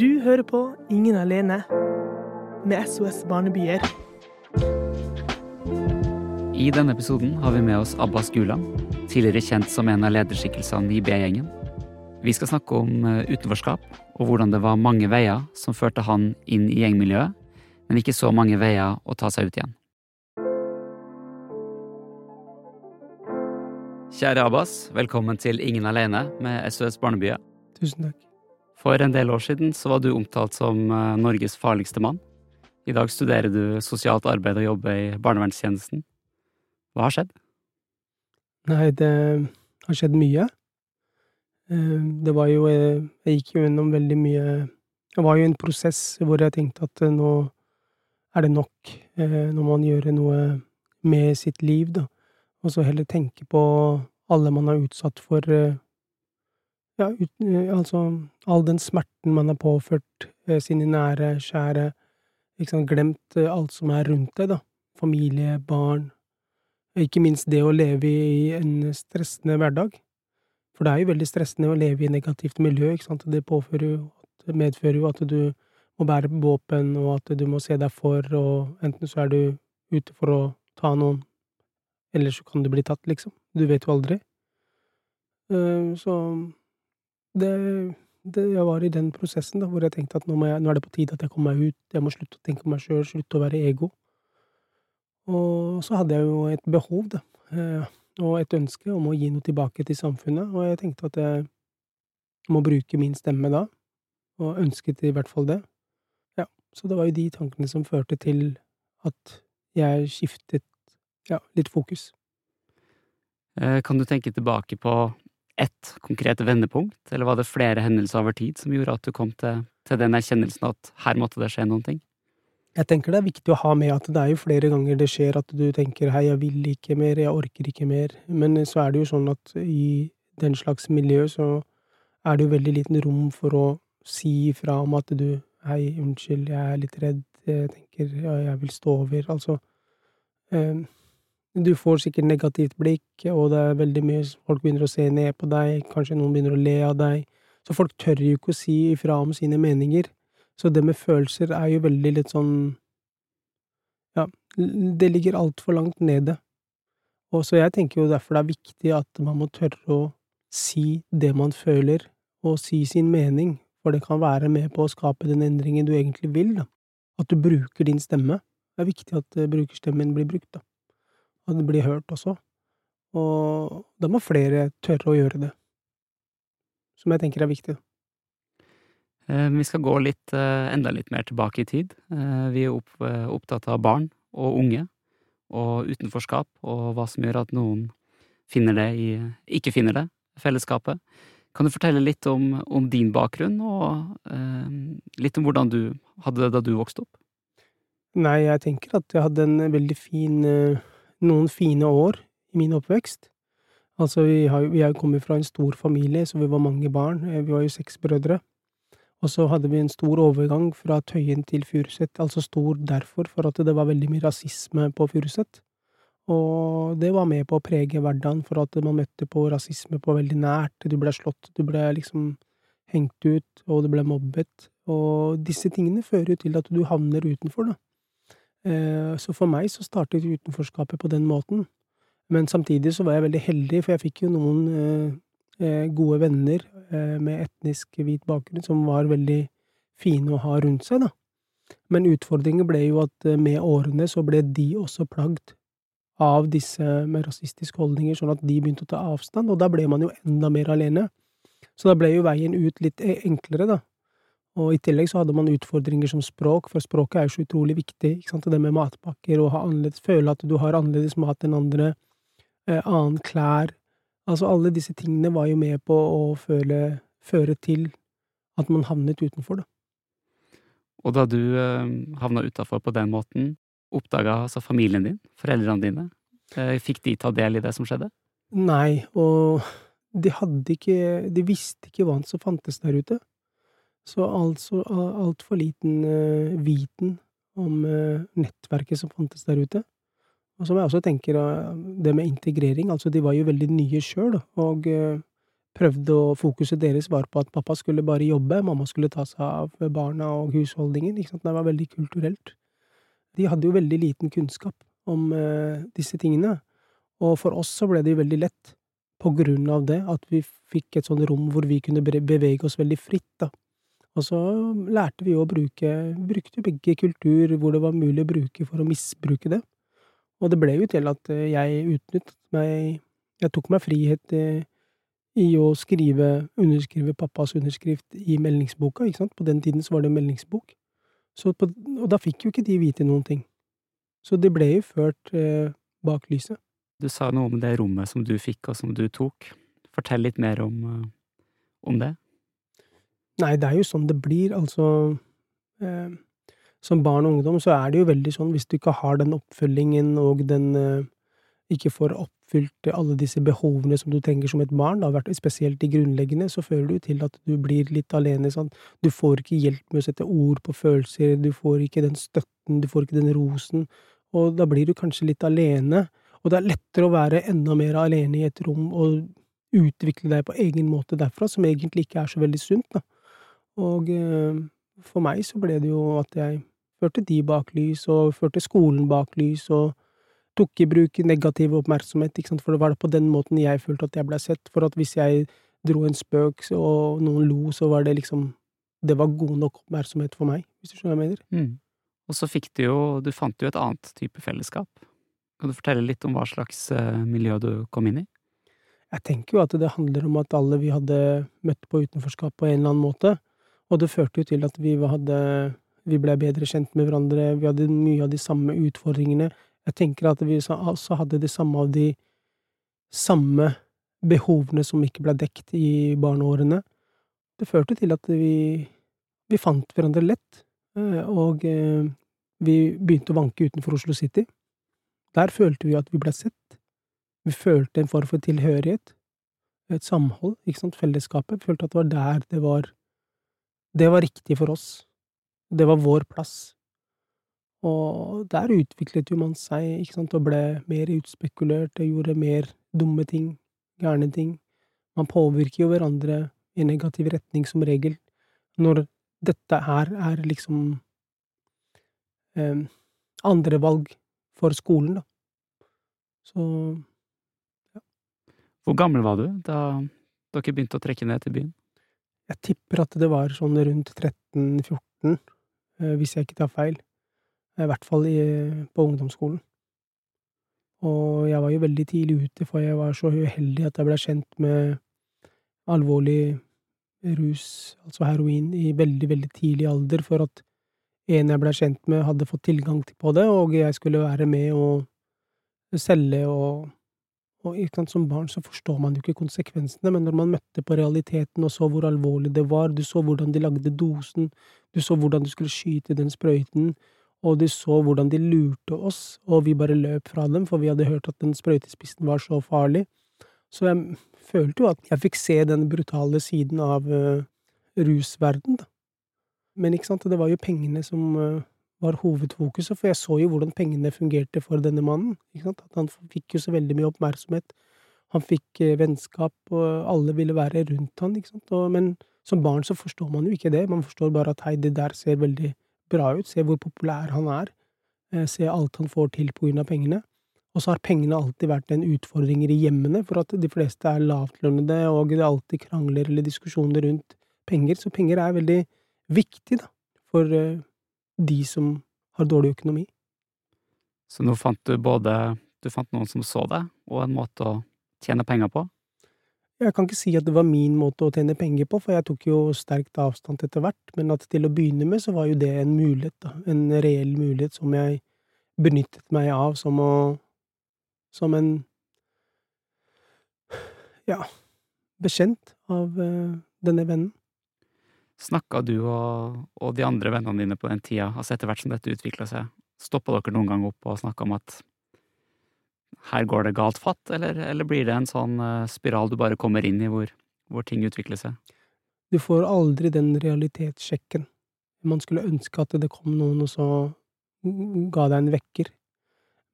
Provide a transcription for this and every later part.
Du hører på Ingen alene med SOS Barnebyer. I denne episoden har vi med oss Abbas Gulam, tidligere kjent som en av lederskikkelsene i B-gjengen. Vi skal snakke om eh, utenforskap, og hvordan det var mange veier som førte han inn i gjengmiljøet, men ikke så mange veier å ta seg ut igjen. Kjære Abbas, velkommen til Ingen alene med SOS Barnebyer. Tusen takk. For en del år siden så var du omtalt som eh, Norges farligste mann. I dag studerer du sosialt arbeid og jobber i barnevernstjenesten. Hva har skjedd? Nei, det har skjedd mye. Eh, det var jo eh, Jeg gikk jo gjennom veldig mye Det var jo en prosess hvor jeg tenkte at nå er det nok. Nå må man gjøre noe med sitt liv, da. Og så heller tenke på alle man har utsatt for Ja, ut, altså all den smerten man har påført sine nære, kjære. Ikke glemt alt som er rundt deg, da. Familie, barn, ikke minst det å leve i en stressende hverdag. For det er jo veldig stressende å leve i negativt miljø, ikke sant, det påfører jo Det medfører jo at du må bære våpen, og at du må se deg for, og enten så er du ute for å ta noen, eller så kan du bli tatt, liksom. Du vet jo aldri. Eh, så det, det Jeg var i den prosessen da, hvor jeg tenkte at nå, jeg, nå er det på tide at jeg kommer meg ut, jeg må slutte å tenke på meg sjøl, slutte å være ego. Og så hadde jeg jo et behov, da, eh, og et ønske om å gi noe tilbake til samfunnet, og jeg tenkte at jeg må bruke min stemme da, og ønsket i hvert fall det. Ja, så det var jo de tankene som førte til at jeg skiftet, ja, litt fokus. Eh, kan du tenke tilbake på ett konkret vendepunkt, eller var det flere hendelser over tid som gjorde at du kom til, til den erkjennelsen at her måtte det skje noen ting? Jeg tenker det er viktig å ha med at det er jo flere ganger det skjer at du tenker hei, jeg vil ikke mer, jeg orker ikke mer, men så er det jo sånn at i den slags miljø så er det jo veldig liten rom for å si ifra om at du hei, unnskyld, jeg er litt redd, jeg tenker ja, jeg vil stå over, altså eh, Du får sikkert negativt blikk, og det er veldig mye folk begynner å se ned på deg, kanskje noen begynner å le av deg, så folk tør jo ikke å si ifra om sine meninger. Så det med følelser er jo veldig litt sånn Ja, det ligger altfor langt nede. Og så jeg tenker jo derfor det er viktig at man må tørre å si det man føler, og si sin mening, for det kan være med på å skape den endringen du egentlig vil, da. At du bruker din stemme. Det er viktig at eh, brukerstemmen blir brukt, da. At det blir hørt også. Og da må flere tørre å gjøre det. Som jeg tenker er viktig. Eh, vi skal gå litt, eh, enda litt mer tilbake i tid. Eh, vi er opptatt av barn og unge, og utenforskap, og hva som gjør at noen finner det i, ikke finner det, fellesskapet. Kan du fortelle litt om, om din bakgrunn, og eh, litt om hvordan du hadde det da du vokste opp? Nei, jeg tenker at jeg hadde en veldig fin Noen fine år i min oppvekst. Altså, vi har jo kommet fra en stor familie, så vi var mange barn. Vi var jo seks brødre. Og så hadde vi en stor overgang fra Tøyen til Furuset, altså stor derfor, for at det var veldig mye rasisme på Furuset. Og det var med på å prege hverdagen, for at man møtte på rasisme på veldig nært. Du ble slått, du ble liksom hengt ut, og du ble mobbet. Og disse tingene fører jo til at du havner utenfor, da. Eh, så for meg så startet utenforskapet på den måten. Men samtidig så var jeg veldig heldig, for jeg fikk jo noen eh, Eh, gode venner med etnisk hvit bakgrunn som var veldig fine å ha rundt seg, da. Men utfordringen ble jo at med årene så ble de også plagd av disse med rasistiske holdninger, sånn at de begynte å ta avstand, og da ble man jo enda mer alene. Så da ble jo veien ut litt enklere, da. Og i tillegg så hadde man utfordringer som språk, for språket er jo så utrolig viktig, ikke sant, det med matpakker, og føle at du har annerledes mat enn andre, eh, annen klær, Altså, alle disse tingene var jo med på å føle, føre til at man havnet utenfor, da. Og da du eh, havna utafor på den måten, oppdaga altså familien din, foreldrene dine, eh, fikk de ta del i det som skjedde? Nei, og de hadde ikke De visste ikke hva som fantes der ute. Så altså altfor liten uh, viten om uh, nettverket som fantes der ute. Og som jeg også tenker, det med integrering, altså de var jo veldig nye sjøl, og prøvde å Fokuset deres var på at pappa skulle bare jobbe, mamma skulle ta seg av barna og husholdningen, ikke sant, det var veldig kulturelt. De hadde jo veldig liten kunnskap om eh, disse tingene, og for oss så ble det jo veldig lett, på grunn av det, at vi fikk et sånt rom hvor vi kunne bevege oss veldig fritt, da. Og så lærte vi å bruke Brukte begge kultur hvor det var mulig å bruke for å misbruke det. Og det ble jo til at eh, jeg utnyttet meg Jeg tok meg frihet eh, i å skrive Underskrive pappas underskrift i meldingsboka, ikke sant. På den tiden så var det meldingsbok. På, og da fikk jo ikke de vite noen ting. Så det ble jo ført eh, bak lyset. Du sa noe om det rommet som du fikk og som du tok. Fortell litt mer om, eh, om det. Nei, det er jo sånn det blir, altså eh, Som barn og ungdom så er det jo veldig sånn, hvis du ikke har den oppfølgingen og den eh, Ikke får oppfylt alle disse behovene som du trenger som et barn, da, spesielt de grunnleggende, så fører jo til at du blir litt alene, sånn. Du får ikke hjelp med å sette ord på følelser, du får ikke den støtten, du får ikke den rosen, og da blir du kanskje litt alene, og det er lettere å være enda mer alene i et rom og utvikle deg på egen måte derfra, som egentlig ikke er så veldig sunt, da. Og eh, for meg så ble det jo at jeg førte de bak lys, og førte skolen bak lys, og tok i bruk negativ oppmerksomhet, ikke sant, for det var på den måten jeg følte at jeg ble sett, for at hvis jeg dro en spøk og noen lo, så var det liksom Det var god nok oppmerksomhet for meg, hvis du skjønner hva jeg mener. Mm. Og så fikk du jo Du fant jo et annet type fellesskap. Kan du fortelle litt om hva slags eh, miljø du kom inn i? Jeg tenker jo at det handler om at alle vi hadde møtt på utenforskap på en eller annen måte, og det førte jo til at vi hadde Vi ble bedre kjent med hverandre, vi hadde mye av de samme utfordringene. Jeg tenker at vi også hadde det samme av de samme behovene som ikke ble dekt i barneårene. Det førte til at vi, vi fant hverandre lett, eh, og eh, vi begynte å vanke utenfor Oslo City. Der følte vi at vi ble sett. Vi følte en form for tilhørighet, et samhold, ikke sant, fellesskapet. Vi følte at det var der det var det var riktig for oss. Det var vår plass. Og der utviklet jo man seg, ikke sant, og ble mer utspekulert og gjorde mer dumme ting, gærne ting. Man påvirker jo hverandre i negativ retning som regel, når dette her er liksom eh, andrevalg for skolen, da. Så ja. Hvor gammel var du da dere begynte å trekke ned til byen? Jeg tipper at det var sånn rundt 13-14, eh, hvis jeg ikke tar feil. I hvert fall i, på ungdomsskolen. Og jeg var jo veldig tidlig ute, for jeg var så uheldig at jeg ble kjent med alvorlig rus, altså heroin, i veldig, veldig tidlig alder, for at en jeg ble kjent med, hadde fått tilgang på det, og jeg skulle være med og selge og og som barn så forstår man jo ikke konsekvensene, men når man møtte på realiteten og så hvor alvorlig det var, du så hvordan de lagde dosen, du så hvordan du skulle skyte den sprøyten, og du så hvordan de lurte oss, og vi bare løp fra dem, for vi hadde hørt at den sprøytespissen var så farlig. Så jeg følte jo at jeg fikk se den brutale siden av uh, rusverden, da. Men ikke sant, det var jo pengene som uh, var hovedfokuset, for jeg så jo hvordan pengene fungerte for denne mannen. Ikke sant? At han fikk jo så veldig mye oppmerksomhet. Han fikk eh, vennskap, og alle ville være rundt han, ikke. Og, men som barn så forstår man jo ikke det. Man forstår bare at hei, det der ser veldig bra ut. Se hvor populær han er. Eh, se alt han får til på grunn av pengene. Og så har pengene alltid vært en utfordring i hjemmene, for at de fleste er lavtlønnede, og det er alltid krangler eller diskusjoner rundt penger. Så penger er veldig viktig, da, for eh, de som har dårlig økonomi. Så nå fant du både du fant noen som så deg, og en måte å tjene penger på? Jeg kan ikke si at det var min måte å tjene penger på, for jeg tok jo sterkt avstand etter hvert, men at til å begynne med så var jo det en mulighet, da, en reell mulighet som jeg benyttet meg av som å som en ja, bekjent av uh, denne vennen. Snakka du og, og, de andre vennene dine på den tida, altså etter hvert som dette utvikla seg, stoppa dere noen gang opp og snakka om at her går det galt fatt, eller, eller, blir det en sånn uh, spiral du bare kommer inn i hvor, hvor, ting utvikler seg? Du får aldri den realitetssjekken. Man skulle ønske at det kom noen og så ga deg en vekker,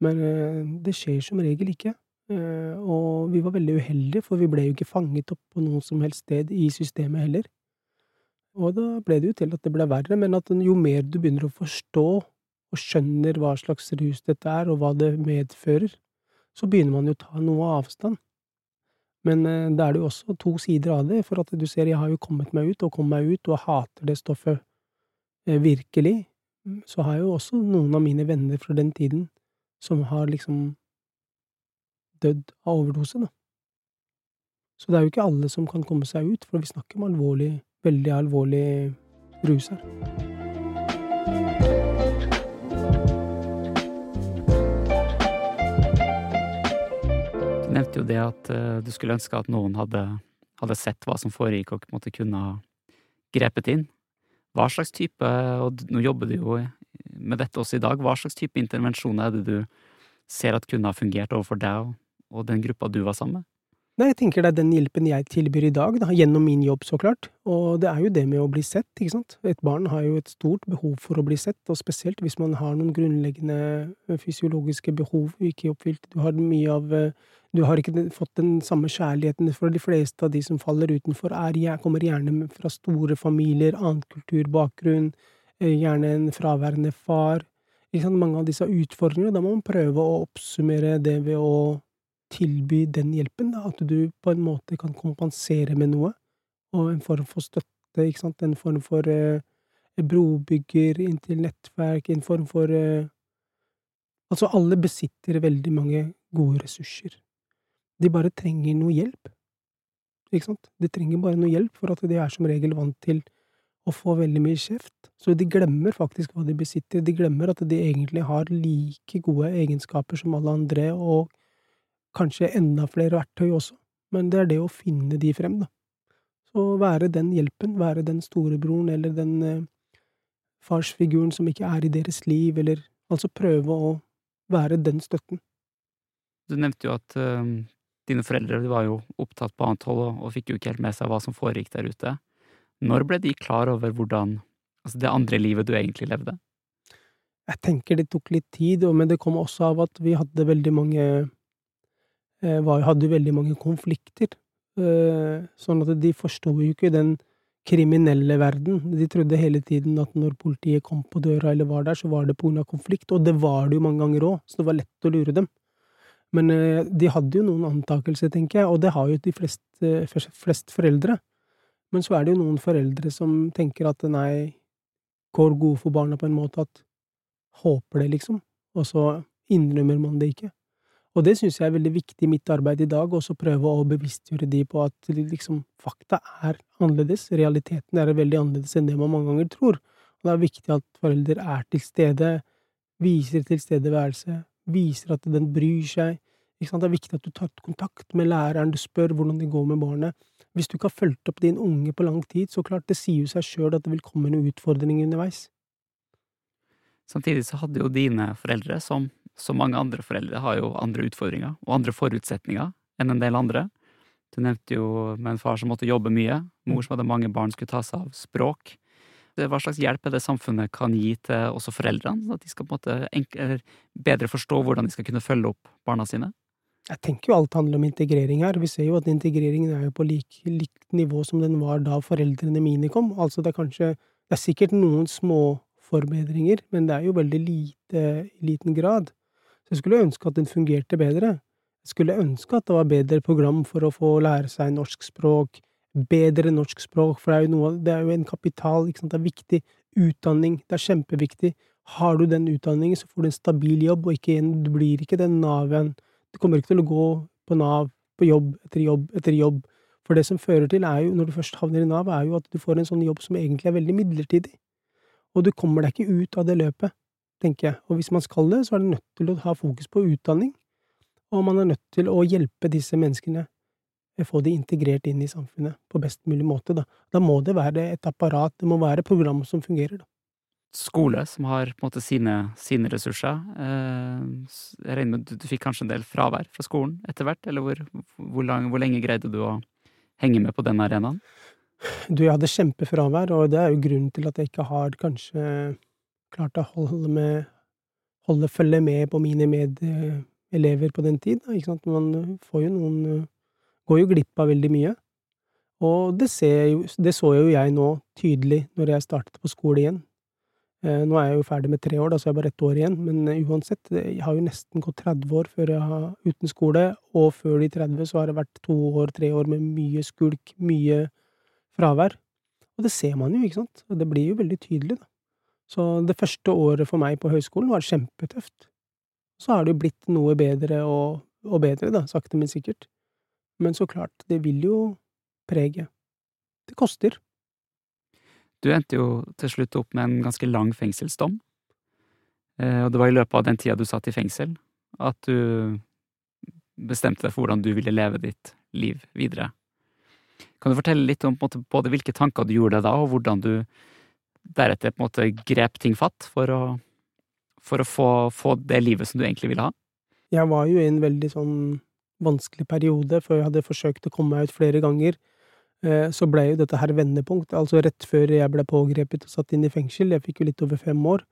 men uh, det skjer som regel ikke. Eh, og vi var veldig uheldige, for vi ble jo ikke fanget opp på noe som helst sted i systemet heller. Og da ble det jo til at det ble verre, men at jo mer du begynner å forstå og skjønner hva slags rus dette er, og hva det medfører, så begynner man jo å ta noe avstand. Men eh, da er det jo også to sider av det, for at du ser jeg har jo kommet meg ut, og kom meg ut, og hater det stoffet eh, virkelig. Så har jeg jo også noen av mine venner fra den tiden som har liksom dødd av overdose, da. Så det er jo ikke alle som kan komme seg ut, for vi snakker om alvorlig, veldig alvorlig rus her. Du nevnte jo det at uh, du skulle ønske at noen hadde, hadde sett hva som foregikk, og måtte kunne ha grepet inn. Hva slags type, og nå jobber du jo med dette også i dag, hva slags type intervensjoner er det du ser at kunne ha fungert overfor deg og den gruppa du var sammen med? Nei, jeg tenker det er den hjelpen jeg tilbyr i dag, da, gjennom min jobb, så klart. Og det er jo det med å bli sett, ikke sant. Et barn har jo et stort behov for å bli sett, og spesielt hvis man har noen grunnleggende fysiologiske behov ikke oppfylt. Du har mye av Du har ikke fått den samme kjærligheten, for de fleste av de som faller utenfor, er, kommer gjerne fra store familier, annen kulturbakgrunn, gjerne en fraværende far. Mange av disse utfordringene. Da må man prøve å oppsummere det ved å tilby den hjelpen, da, at du på en måte kan kompensere med noe, og en form for støtte, ikke sant, en form for eh, brobygger inn til nettverk, en form for eh, Altså, alle besitter veldig mange gode ressurser. De bare trenger noe hjelp, ikke sant, de trenger bare noe hjelp, for at de er som regel vant til å få veldig mye kjeft, så de glemmer faktisk hva de besitter, de glemmer at de egentlig har like gode egenskaper som alle andre, og kanskje enda flere verktøy også, men det er det å finne de frem, da. Så være den hjelpen, være den storebroren eller den eh, farsfiguren som ikke er i deres liv, eller altså prøve å være den støtten. Du nevnte jo at uh, dine foreldre var jo opptatt på annet hold og, og fikk jo ikke helt med seg hva som foregikk der ute. Når ble de klar over hvordan altså det andre livet du egentlig levde? Jeg tenker det tok litt tid, men det kom også av at vi hadde veldig mange var, hadde veldig mange konflikter. Eh, sånn at de forsto jo ikke den kriminelle verden. De trodde hele tiden at når politiet kom på døra eller var der, så var det av konflikt, og det var det jo mange ganger òg, så det var lett å lure dem. Men eh, de hadde jo noen antakelser, tenker jeg, og det har jo de fleste, flest foreldre. Men så er det jo noen foreldre som tenker at nei, går gode for barna på en måte at håper det, liksom, og så innrømmer man det ikke. Og det syns jeg er veldig viktig i mitt arbeid i dag, også prøve å bevisstgjøre de på at liksom, fakta er annerledes, realiteten er veldig annerledes enn det man mange ganger tror. Og det er viktig at foreldre er til stede, viser tilstedeværelse, viser at den bryr seg. Det er viktig at du tar kontakt med læreren, du spør hvordan det går med barnet. Hvis du ikke har fulgt opp din unge på lang tid, så klart, det sier jo seg sjøl at det vil komme noen utfordringer underveis. Samtidig så hadde jo dine foreldre, som som mange andre foreldre, har jo andre utfordringer og andre forutsetninger enn en del andre. Du nevnte jo med en far som måtte jobbe mye, mor som hadde mange barn skulle ta seg av språk. Hva slags hjelp er det samfunnet kan gi til også foreldrene, så at de skal på en måte bedre forstå hvordan de skal kunne følge opp barna sine? Jeg tenker jo alt handler om integrering her. Vi ser jo at integreringen er jo på likt lik nivå som den var da foreldrene mine kom. Altså det er kanskje Det er sikkert noen små forbedringer, men det er jo veldig lite i liten grad. Så jeg skulle ønske at den fungerte bedre. Jeg skulle ønske at det var bedre program for å få lære seg norsk språk, bedre norsk språk, for det er jo noe Det er jo en kapital, ikke sant, det er viktig. Utdanning, det er kjempeviktig. Har du den utdanningen, så får du en stabil jobb, og ikke du blir ikke den Nav-en. Du kommer ikke til å gå på Nav, på jobb etter jobb etter jobb. For det som fører til, er jo, når du først havner i Nav, er jo at du får en sånn jobb som egentlig er veldig midlertidig. Og du kommer deg ikke ut av det løpet tenker jeg. Og hvis man skal det, så er det nødt til å ha fokus på utdanning, og man er nødt til å hjelpe disse menneskene, få de integrert inn i samfunnet på best mulig måte, da. Da må det være et apparat, det må være program som fungerer, da. Skole, som har på en måte sine, sine ressurser. Eh, jeg regner med at du fikk kanskje en del fravær fra skolen etter hvert, eller hvor, hvor, lang, hvor lenge greide du å henge med på den arenaen? Du, jeg hadde kjempefravær, og det er jo grunnen til at jeg ikke har kanskje klart å holde med holde følge med på mine medelever på den tid, ikke sant. Man får jo noen Går jo glipp av veldig mye. Og det jo Det så jo jeg nå tydelig når jeg startet på skole igjen. Nå er jeg jo ferdig med tre år, da, så jeg har bare ett år igjen, men uansett, jeg har jo nesten gått 30 år før jeg har uten skole, og før de 30 så har det vært to år, tre år med mye skulk, mye fravær. Og det ser man jo, ikke sant, og det blir jo veldig tydelig, da. Så det første året for meg på høyskolen var kjempetøft. Så har det jo blitt noe bedre og, og bedre, da, sakte, men sikkert. Men så klart, det vil jo prege. Det koster. Du endte jo til slutt opp med en ganske lang fengselsdom. Eh, og det var i løpet av den tida du satt i fengsel at du bestemte deg for hvordan du ville leve ditt liv videre. Kan du fortelle litt om måte, både hvilke tanker du gjorde deg da, og hvordan du deretter på en måte grep ting fatt for å, for å få, få, det livet som du egentlig ville ha? Jeg var jo i en veldig sånn vanskelig periode, for jeg hadde forsøkt å komme meg ut flere ganger. Eh, så ble jo dette her vendepunkt, altså rett før jeg ble pågrepet og satt inn i fengsel. Jeg fikk jo litt over fem år.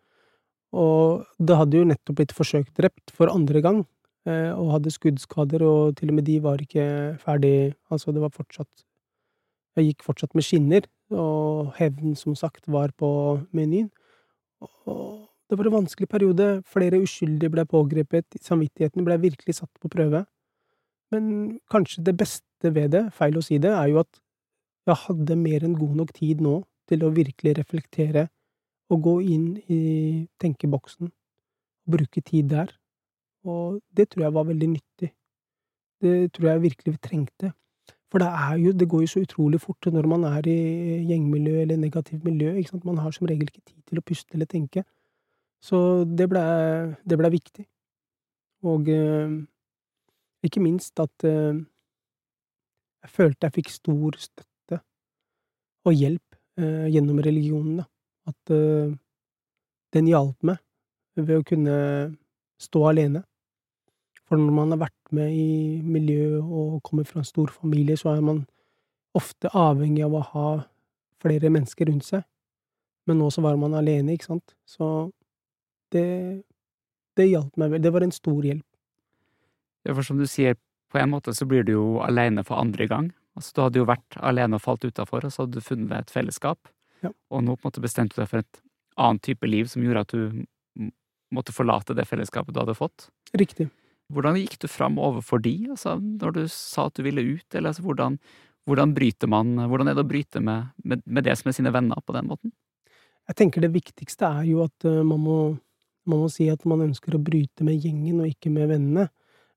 Og det hadde jo nettopp blitt forsøkt drept for andre gang, eh, og hadde skuddskader, og til og med de var ikke ferdig Altså, det var fortsatt Jeg gikk fortsatt med skinner, og hevn, som sagt, var på menyen. Og det var en vanskelig periode. Flere uskyldige ble pågrepet. Samvittigheten ble virkelig satt på prøve. Men kanskje det beste ved det, feil å si det, er jo at jeg hadde mer enn god nok tid nå til å virkelig reflektere og gå inn i tenkeboksen og bruke tid der. Og det tror jeg var veldig nyttig. Det tror jeg virkelig vi trengte. For det jo, det går jo så utrolig fort når man er i gjengmiljø eller negativt miljø. Man har som regel ikke tid til å puste eller tenke. Så det ble, det ble viktig. Og eh, ikke minst at eh, jeg følte jeg fikk stor støtte og hjelp eh, gjennom religionen, da. At eh, den hjalp meg ved å kunne stå alene. For når man har vært med i miljø og kommer fra en stor familie, så er man ofte avhengig av å ha flere mennesker rundt seg. Men nå så var man alene, ikke sant. Så det, det hjalp meg vel. Det var en stor hjelp. Ja, for som du sier, på en måte så blir du jo alene for andre gang. Altså, du hadde jo vært alene og falt utafor, og så hadde du funnet deg et fellesskap. Ja. Og nå på en måte bestemte du deg for et annet type liv som gjorde at du måtte forlate det fellesskapet du hadde fått. Riktig. Hvordan gikk du fram overfor de, altså, når du sa at du ville ut, eller altså, hvordan, hvordan bryter man Hvordan er det å bryte med, med, med, det som er sine venner på den måten? Jeg tenker det viktigste er jo at uh, man, må, man må si at man ønsker å bryte med gjengen og ikke med vennene.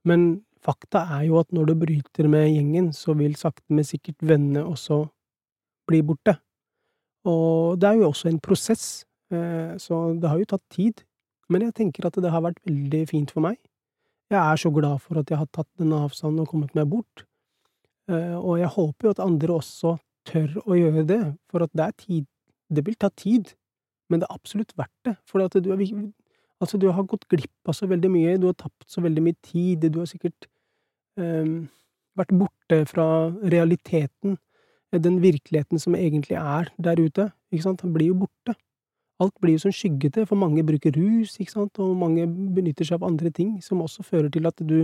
Men fakta er jo at når du bryter med gjengen, så vil sakte, men sikkert vennene også bli borte. Og det er jo også en prosess, uh, så det har jo tatt tid. Men jeg tenker at det har vært veldig fint for meg. Jeg er så glad for at jeg har tatt denne avstanden og kommet meg bort. Eh, og jeg håper jo at andre også tør å gjøre det, for at det er tid. Det vil ta tid, men det er absolutt verdt det, for at du, er, altså du har gått glipp av så veldig mye, du har tapt så veldig mye tid, du har sikkert um, vært borte fra realiteten, den virkeligheten som egentlig er der ute, ikke sant, han blir jo borte. Alt blir jo sånn skyggete, for mange bruker rus, ikke sant, og mange benytter seg av andre ting, som også fører til at du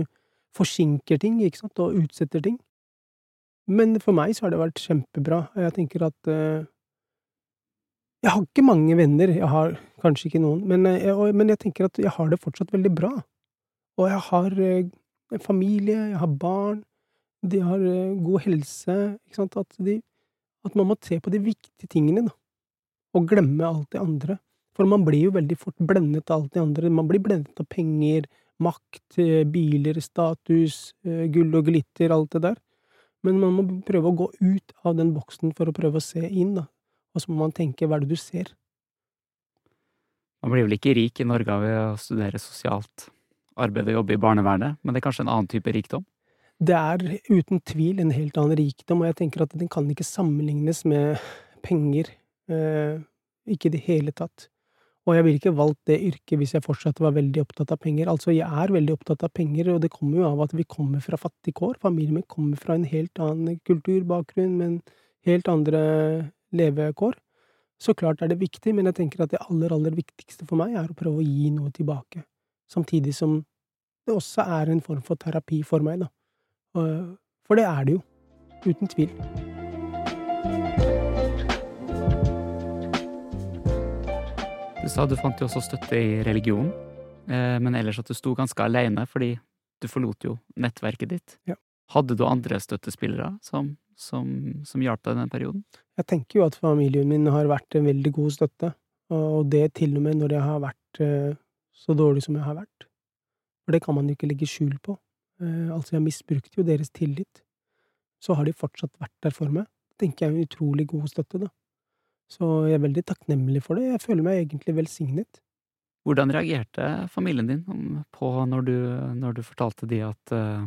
forsinker ting, ikke sant, og utsetter ting. Men for meg så har det vært kjempebra, og jeg tenker at uh, Jeg har ikke mange venner, jeg har kanskje ikke noen, men, uh, jeg, men, jeg tenker at jeg har det fortsatt veldig bra. Og jeg har uh, en familie, jeg har barn, de har god helse, ikke sant, at, de, at man må se på de viktige tingene, da og glemme alt det andre. For man blir jo veldig fort blendet av alt det andre. Man blir blendet av penger, makt, eh, biler, status, eh, gull og glitter, alt det der. Men man må prøve å gå ut av den boksen for å prøve å se inn, da. Og så må man tenke hva er det du ser? Man blir vel ikke rik i Norge ved å studere sosialt arbeid og jobbe i barnevernet, men det er kanskje en annen type rikdom? Det er uten tvil en helt annen rikdom, og jeg tenker at den kan ikke sammenlignes med penger ikke i det hele tatt. Og jeg ville ikke valgt det yrket hvis jeg fortsatt var veldig opptatt av penger. Altså, jeg er veldig opptatt av penger, og det kommer jo av at vi kommer fra fattige kår. Familien min kommer fra en helt annen kulturbakgrunn, men helt andre levekår. Så klart er det viktig, men jeg tenker at det aller, aller viktigste for meg er å prøve å gi noe tilbake. Samtidig som det også er en form for terapi for meg, da. For det er det jo. Uten tvil. Du sa du fant jo også støtte i religion, eh, men ellers at du sto ganske alene fordi du forlot jo nettverket ditt. Ja. Hadde du andre støttespillere som, som, som hjalp deg i den perioden? Jeg tenker jo at familien min har vært en veldig god støtte, og det til og med når jeg har vært eh, så dårlig som jeg har vært. For det kan man jo ikke legge skjul på. Eh, altså, jeg misbrukte jo deres tillit. Så har de fortsatt vært der for meg. Det tenker jeg er en utrolig god støtte, da. Så jeg er veldig takknemlig for det. Jeg føler meg egentlig velsignet. Hvordan reagerte familien din på når du, når du fortalte de at uh,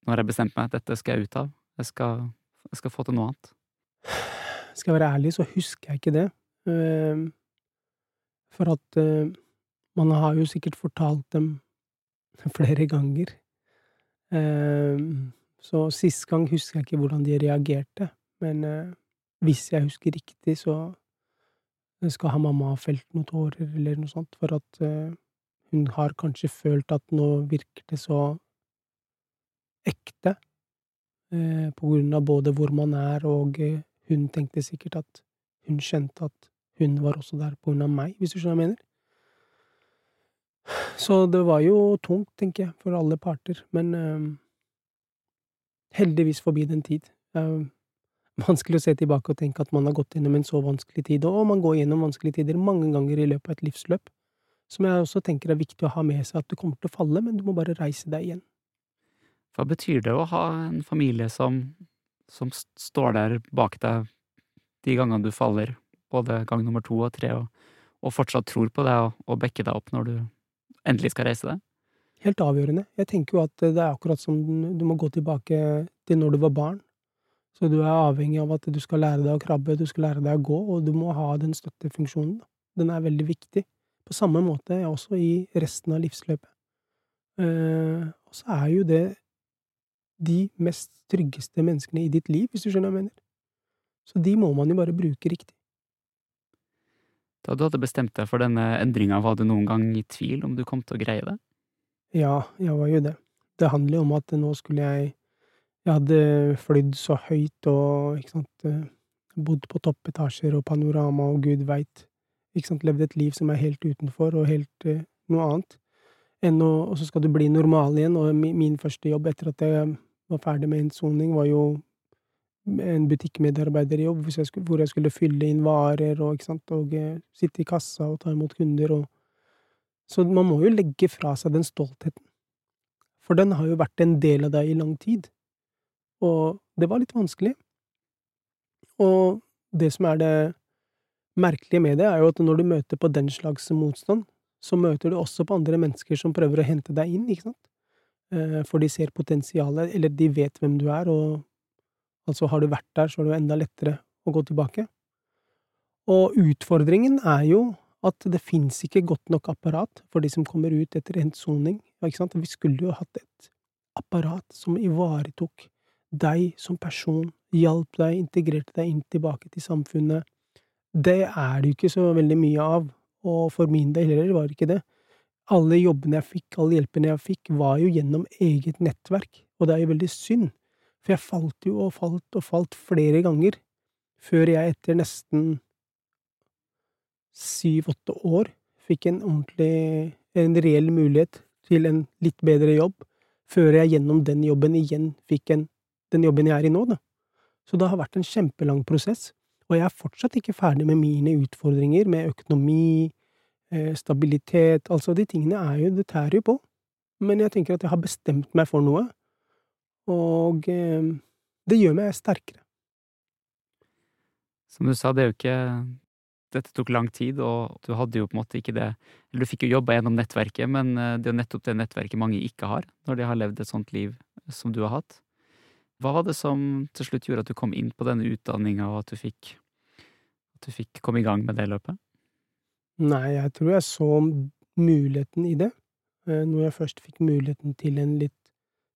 nå har jeg bestemt meg, dette skal jeg ut av, jeg skal, jeg skal, få til noe annet? Skal jeg være ærlig, så husker jeg ikke det. Uh, for at uh, man har jo sikkert fortalt dem flere ganger. så sist gang husker jeg ikke hvordan de reagerte, men hvis jeg husker riktig, så skal ha mamma felt noen tårer eller noe sånt, for at uh, hun har kanskje følt at nå virker det så ekte, uh, på grunn av både hvor man er, og uh, hun tenkte sikkert at hun skjønte at hun var også der på grunn av meg, hvis du skjønner hva jeg mener. Så det var jo tungt, tenker jeg, for alle parter, men heldigvis forbi den tid. Uh, vanskelig å se tilbake og tenke at man har gått gjennom en så vanskelig tid, og man går gjennom vanskelige tider mange ganger i løpet av et livsløp, som jeg også tenker er viktig å ha med seg, at du kommer til å falle, men du må bare reise deg igjen. Hva betyr det å ha en familie som, som står der bak deg de gangene du faller, både gang nummer to og tre, og, og fortsatt tror på deg og, og backer deg opp når du endelig skal reise deg? Helt avgjørende. Jeg tenker jo at det er akkurat som du må gå tilbake til når du var barn. Så du er avhengig av at du skal lære deg å krabbe, du skal lære deg å gå, og du må ha den støttefunksjonen. Den er veldig viktig. På samme måte også i resten av livsløpet. Eh, og så er jo det de mest tryggeste menneskene i ditt liv, hvis du skjønner hva jeg mener. Så de må man jo bare bruke riktig. Da du hadde bestemt deg for denne endringa, var du noen gang i tvil om du kom til å greie det? Ja, jeg var jo det. Det handler jo om at nå skulle jeg jeg hadde flydd så høyt og, ikke sant, eh, bodd på toppetasjer og panorama og gud veit, ikke sant, levd et liv som er helt utenfor og helt uh, noe annet. Å, og så skal du bli normal igjen, og min, min første jobb etter at jeg var ferdig med innsoning, var jo en butikkmedarbeiderjobb hvor jeg, skulle, hvor jeg skulle fylle inn varer og, ikke sant, og uh, sitte i kassa og ta imot kunder og Så man må jo legge fra seg den stoltheten. For den har jo vært en del av deg i lang tid. Og det var litt vanskelig. Og det som er det merkelige med det, er jo at når du møter på den slags motstand, så møter du også på andre mennesker som prøver å hente deg inn, ikke sant? Eh, for de ser potensialet, eller de vet hvem du er, og altså har du vært der, så er det jo enda lettere å gå tilbake. Og utfordringen er jo at det fins ikke godt nok apparat for de som kommer ut etter endt soning? Vi skulle jo hatt et apparat som ivaretok deg som person, hjalp deg, integrerte deg inn tilbake til samfunnet. Det er det jo ikke så veldig mye av, og for min del heller var det ikke det. Alle jobbene jeg fikk, alle hjelpene jeg fikk, var jo gjennom eget nettverk, og det er jo veldig synd, for jeg falt jo og falt og falt flere ganger, før jeg etter nesten syv–åtte år fikk en ordentlig, en reell mulighet til en litt bedre jobb, før jeg gjennom den jobben igjen fikk en den jobben jeg er i nå, da. Så det har vært en kjempelang prosess, og jeg er fortsatt ikke ferdig med mine utfordringer med økonomi, eh, stabilitet, altså de tingene er jo, det tærer jo på. Men jeg tenker at jeg har bestemt meg for noe, og eh, det gjør meg sterkere. Som du sa, det er jo ikke dette tok lang tid, og du hadde jo på en måte ikke det Eller du fikk jo jobba gjennom nettverket, men eh, det er jo nettopp det nettverket mange ikke har, når de har levd et sånt liv som du har hatt. Hva var det som til slutt gjorde at du kom inn på denne utdanninga, og at du fikk, at du fikk komme i gang med det løpet? Nei, jeg tror jeg så muligheten i det. Eh, når jeg først fikk muligheten til en litt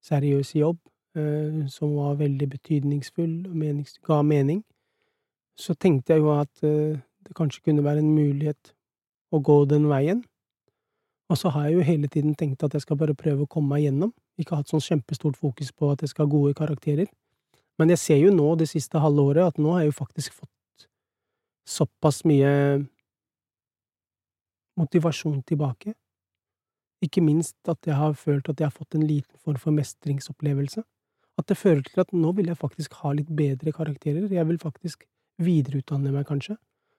seriøs jobb, eh, som var veldig betydningsfull og ga mening, så tenkte jeg jo at eh, det kanskje kunne være en mulighet å gå den veien. Og så har jeg jo hele tiden tenkt at jeg skal bare prøve å komme meg gjennom, ikke hatt sånn kjempestort fokus på at jeg skal ha gode karakterer. Men jeg ser jo nå, det siste halve året, at nå har jeg jo faktisk fått såpass mye motivasjon tilbake. Ikke minst at jeg har følt at jeg har fått en liten form for mestringsopplevelse. At det fører til at nå vil jeg faktisk ha litt bedre karakterer. Jeg vil faktisk videreutdanne meg, kanskje.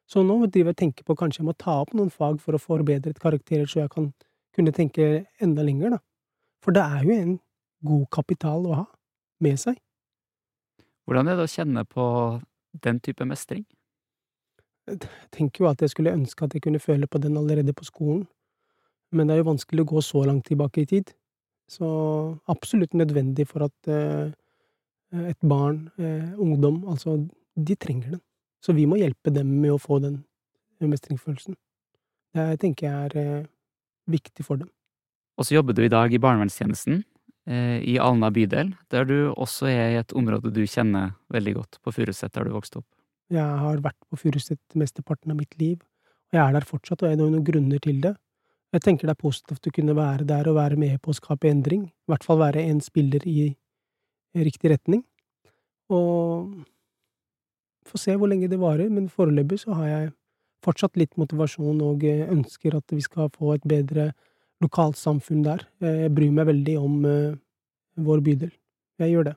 Så nå driver jeg og tenker på kanskje jeg må ta opp noen fag for å forbedre et karakterer, så jeg kan kunne tenke enda lenger, da. For det er jo en god kapital å ha med seg. Hvordan er det å kjenne på den type mestring? Jeg tenker jo at jeg skulle ønske at jeg kunne føle på den allerede på skolen, men det er jo vanskelig å gå så langt tilbake i tid. Så absolutt nødvendig for at eh, et barn, eh, ungdom, altså, de trenger den. Så vi må hjelpe dem med å få den mestringsfølelsen. Det tenker jeg er eh, viktig for dem. Og så jobber du i dag i barnevernstjenesten i Alna bydel, der du også er i et område du kjenner veldig godt, på Furuset, der du vokste opp. Jeg har vært på Furuset mesteparten av mitt liv, og jeg er der fortsatt, og jeg har noen grunner til det. Jeg tenker det er positivt å kunne være der og være med på å skape endring, i hvert fall være en spiller i riktig retning. Og får se hvor lenge det varer, men foreløpig så har jeg fortsatt litt motivasjon og ønsker at vi skal få et bedre lokalsamfunn der. Jeg bryr meg veldig om uh, vår bydel. Jeg gjør det.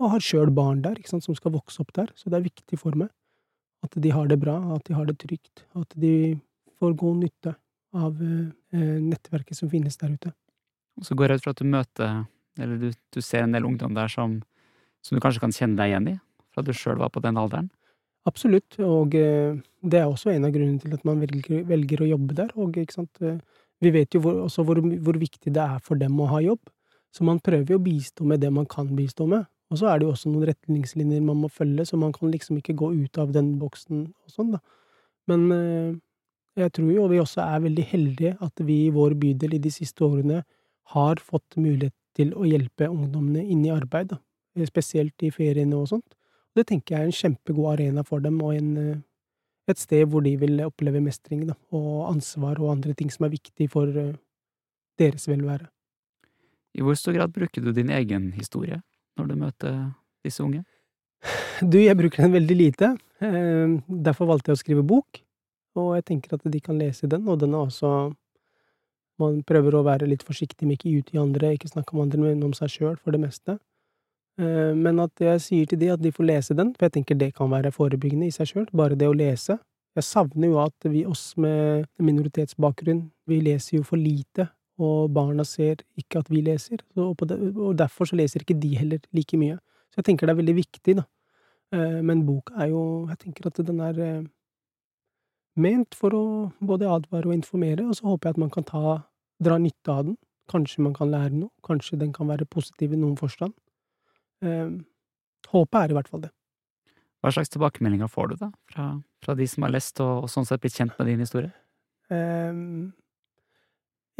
Og har sjøl barn der, ikke sant, som skal vokse opp der, så det er viktig for meg at de har det bra, at de har det trygt, at de får god nytte av eh, nettverket som finnes der ute. Og så går jeg ut fra at du møter, eller du, du ser en del ungdom der som, som, du kanskje kan kjenne deg igjen i, fra du sjøl var på den alderen? Absolutt, og eh, det er også en av grunnene til at man velger, velger å jobbe der. Og ikke sant, eh, vi vet jo hvor, også hvor, hvor, viktig det er for dem å ha jobb, så man prøver jo å bistå med det man kan bistå med. Og så er det jo også noen retningslinjer man må følge, så man kan liksom ikke gå ut av den boksen og sånn, da. Men eh, jeg tror jo vi også er veldig heldige at vi i vår bydel i de siste årene har fått mulighet til å hjelpe ungdommene inn i arbeid, da. Spesielt i feriene og sånt. Det tenker jeg er en kjempegod arena for dem, og en, eh, et sted hvor de vil oppleve mestring, da, og ansvar og andre ting som er viktig for eh, deres velvære. I hvor stor grad bruker du din egen historie når du møter disse unge? Du, jeg bruker den veldig lite. Eh, derfor valgte jeg å skrive bok. Og jeg tenker at de kan lese den, og den er også Man prøver å være litt forsiktig med ikke utgi andre, ikke snakke om andre, men om seg sjøl, for det meste. Eh, men at jeg sier til de at de får lese den, for jeg tenker det kan være forebyggende i seg sjøl, bare det å lese. Jeg savner jo at vi, oss med minoritetsbakgrunn, vi leser jo for lite, og barna ser ikke at vi leser, og, derfor så leser ikke de heller like mye. Så jeg tenker det er veldig viktig, da. Eh, men boka er jo Jeg tenker at den er eh, ment for å både advare og informere, og så håper jeg at man kan ta, dra nytte av den. Kanskje man kan lære noe, kanskje den kan være positiv i noen forstand. Eh, håpet er i hvert fall det. Hva slags tilbakemeldinger får du, da, fra, fra de som har lest og, og, sånn sett blitt kjent med din historie? Eh,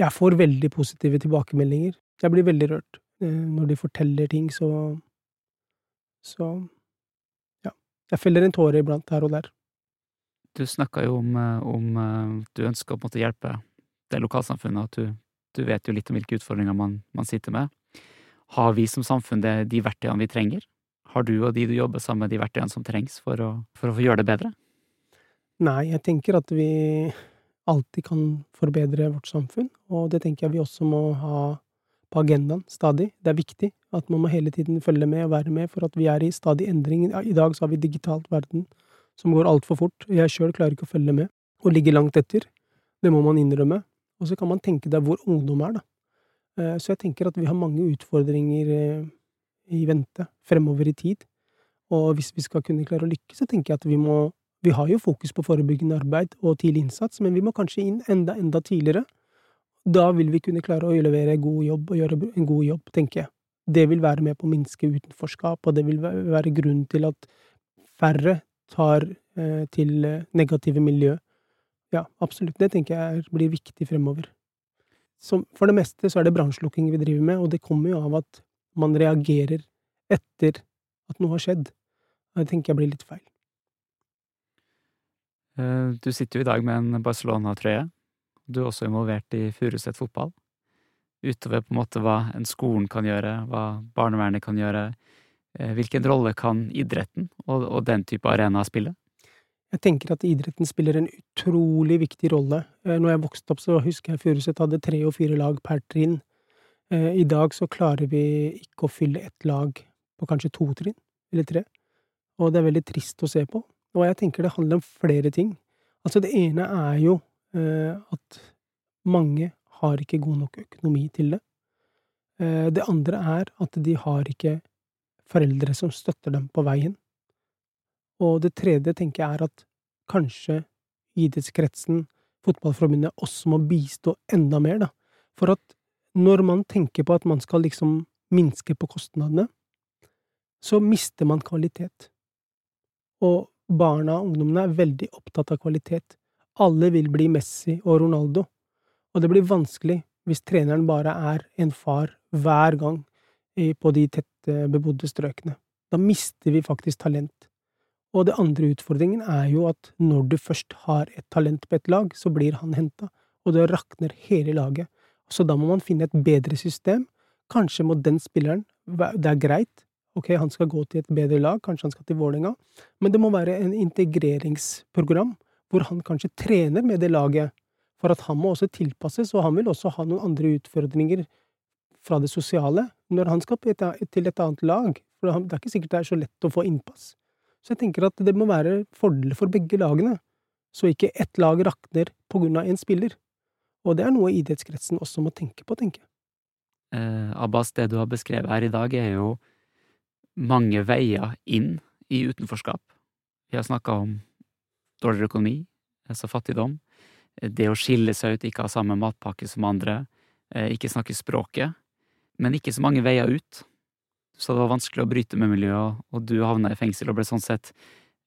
jeg får veldig positive tilbakemeldinger. Jeg blir veldig rørt eh, når de forteller ting, så Så ja. Jeg feller en tåre iblant her og der. Du snakka jo om, eh, om eh, du ønsker å måtte hjelpe det lokalsamfunnet, at du, du vet jo litt om hvilke utfordringer man, man sitter med. Har vi som samfunn de verktøyene vi trenger? Har du og de du jobber sammen med, de verktøyene som trengs for å, for å gjøre det bedre? Nei, jeg tenker at vi alltid kan forbedre vårt samfunn, og det tenker jeg vi også må ha på agendaen stadig. Det er viktig at man må hele tiden følge med og være med, for at vi er i stadig endring. I dag så har vi digitalt verden som går altfor fort. Jeg sjøl klarer ikke å følge med, og ligger langt etter. Det må man innrømme. Og så kan man tenke deg hvor ungdom er, da. Eh, så jeg tenker at vi har mange utfordringer eh, i vente fremover i tid. Og hvis vi skal kunne klare å lykkes, så tenker jeg at vi må Vi har jo fokus på forebyggende arbeid og tidlig innsats, men vi må kanskje inn enda, enda tidligere. Da vil vi kunne klare å levere god jobb, og gjøre en god jobb, tenker jeg. Det vil være med på å minske utenforskap, og det vil være grunnen til at færre tar eh, til negative miljø. Ja, absolutt. Det tenker jeg blir viktig fremover. Så for det meste så er det brannslukking vi driver med, og det kommer jo av at man reagerer etter at noe har skjedd. Det tenker jeg blir litt feil. Eh, du sitter jo i dag med en Barcelona-trøye. Du er også involvert i Furuset fotball. Utover på en måte hva en skolen kan gjøre, hva barnevernet kan gjøre. Eh, hvilken rolle kan idretten og, og den type arena spille? Jeg tenker at idretten spiller en utrolig viktig rolle. Eh, når jeg vokste opp, så husker jeg Furuset hadde tre og fire lag per trinn. Eh, I dag så klarer vi ikke å fylle ett lag på kanskje to trinn, eller tre. Og det er veldig trist å se på. Og jeg tenker det handler om flere ting. Altså, det ene er jo eh, at mange har ikke god nok økonomi til det. Det andre er at de har ikke foreldre som støtter dem på veien. Og det tredje tenker jeg er at kanskje idrettskretsen, fotballforbundet, også må bistå enda mer, da. For at når man tenker på at man skal liksom minske på kostnadene, så mister man kvalitet. Og barna og ungdommene er veldig opptatt av kvalitet. Alle vil bli Messi og Ronaldo, og det blir vanskelig hvis treneren bare er en far hver gang på de tett bebodde strøkene. Da mister vi faktisk talent. Og det andre utfordringen er jo at når du først har et talent på et lag, så blir han henta, og det rakner hele laget. Så da må man finne et bedre system. Kanskje må den spilleren Det er greit, ok, han skal gå til et bedre lag, kanskje han skal til Vålerenga, men det må være en integreringsprogram hvor han kanskje trener med det laget, for at han må også tilpasses, og han vil også ha noen andre utfordringer fra det sosiale når han skal til et annet lag, for det er ikke sikkert det er så lett å få innpass. Så jeg tenker at det må være fordeler for begge lagene, så ikke ett lag rakner på grunn av en spiller. Og det er noe idrettskretsen også må tenke på, tenker jeg. Eh, Abbas, det du har beskrevet her i dag, er jo mange veier inn i utenforskap. Vi har snakka om dårligere økonomi, altså fattigdom, det å skille seg ut, ikke ha samme matpakke som andre, eh, ikke snakke språket, men ikke så mange veier ut. Så det var vanskelig å bryte med miljøet, og du havna i fengsel og ble sånn sett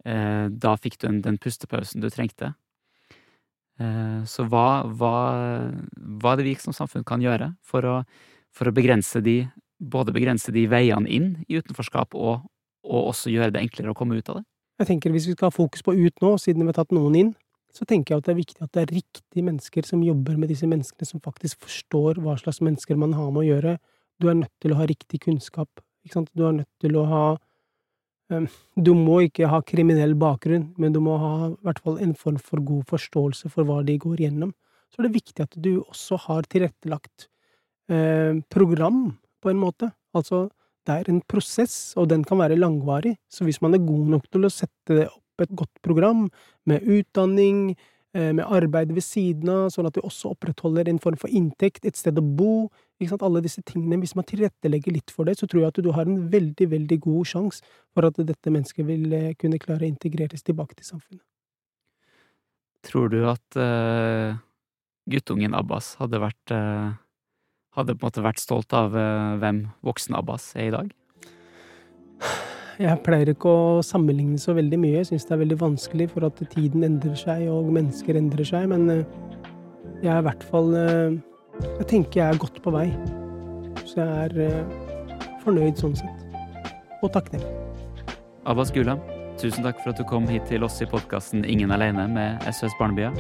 eh, Da fikk du den pustepausen du trengte. Eh, så hva, hva, hva er det vi som samfunn kan gjøre for å, for å begrense de både begrense de veiene inn i utenforskap, og, og, også gjøre det enklere å komme ut av det? Jeg tenker Hvis vi skal ha fokus på ut nå, siden vi har tatt noen inn, så tenker jeg at det er viktig at det er riktige mennesker som jobber med disse menneskene, som faktisk forstår hva slags mennesker man har med å gjøre. Du er nødt til å ha riktig kunnskap. Du er nødt til å ha du må ikke ha kriminell bakgrunn, men du må ha i hvert fall en form for god forståelse for hva de går gjennom. Så er det viktig at du også har tilrettelagt eh, program, på en måte. Altså, det er en prosess, og den kan være langvarig. Så hvis man er god nok til å sette opp et godt program, med utdanning, eh, med arbeid ved siden av, sånn at du også opprettholder en form for inntekt, et sted å bo, alle disse tingene. Hvis man tilrettelegger litt for det, så tror jeg at du har en veldig, veldig god sjanse for at dette mennesket vil eh, kunne klare å integreres tilbake til samfunnet. Tror du at uh, guttungen Abbas hadde vært uh, Hadde på en måte vært stolt av uh, hvem voksen Abbas er i dag? Jeg pleier ikke å sammenligne så veldig mye. Jeg syns det er veldig vanskelig, for at tiden endrer seg, og mennesker endrer seg. Men jeg er i hvert fall jeg tenker jeg er godt på vei. Så jeg er uh, fornøyd sånn sett. Og takknemlig. Abbas Gulam, tusen takk for at du kom hit til oss i podkasten Ingen aleine med SOS Barnebyer.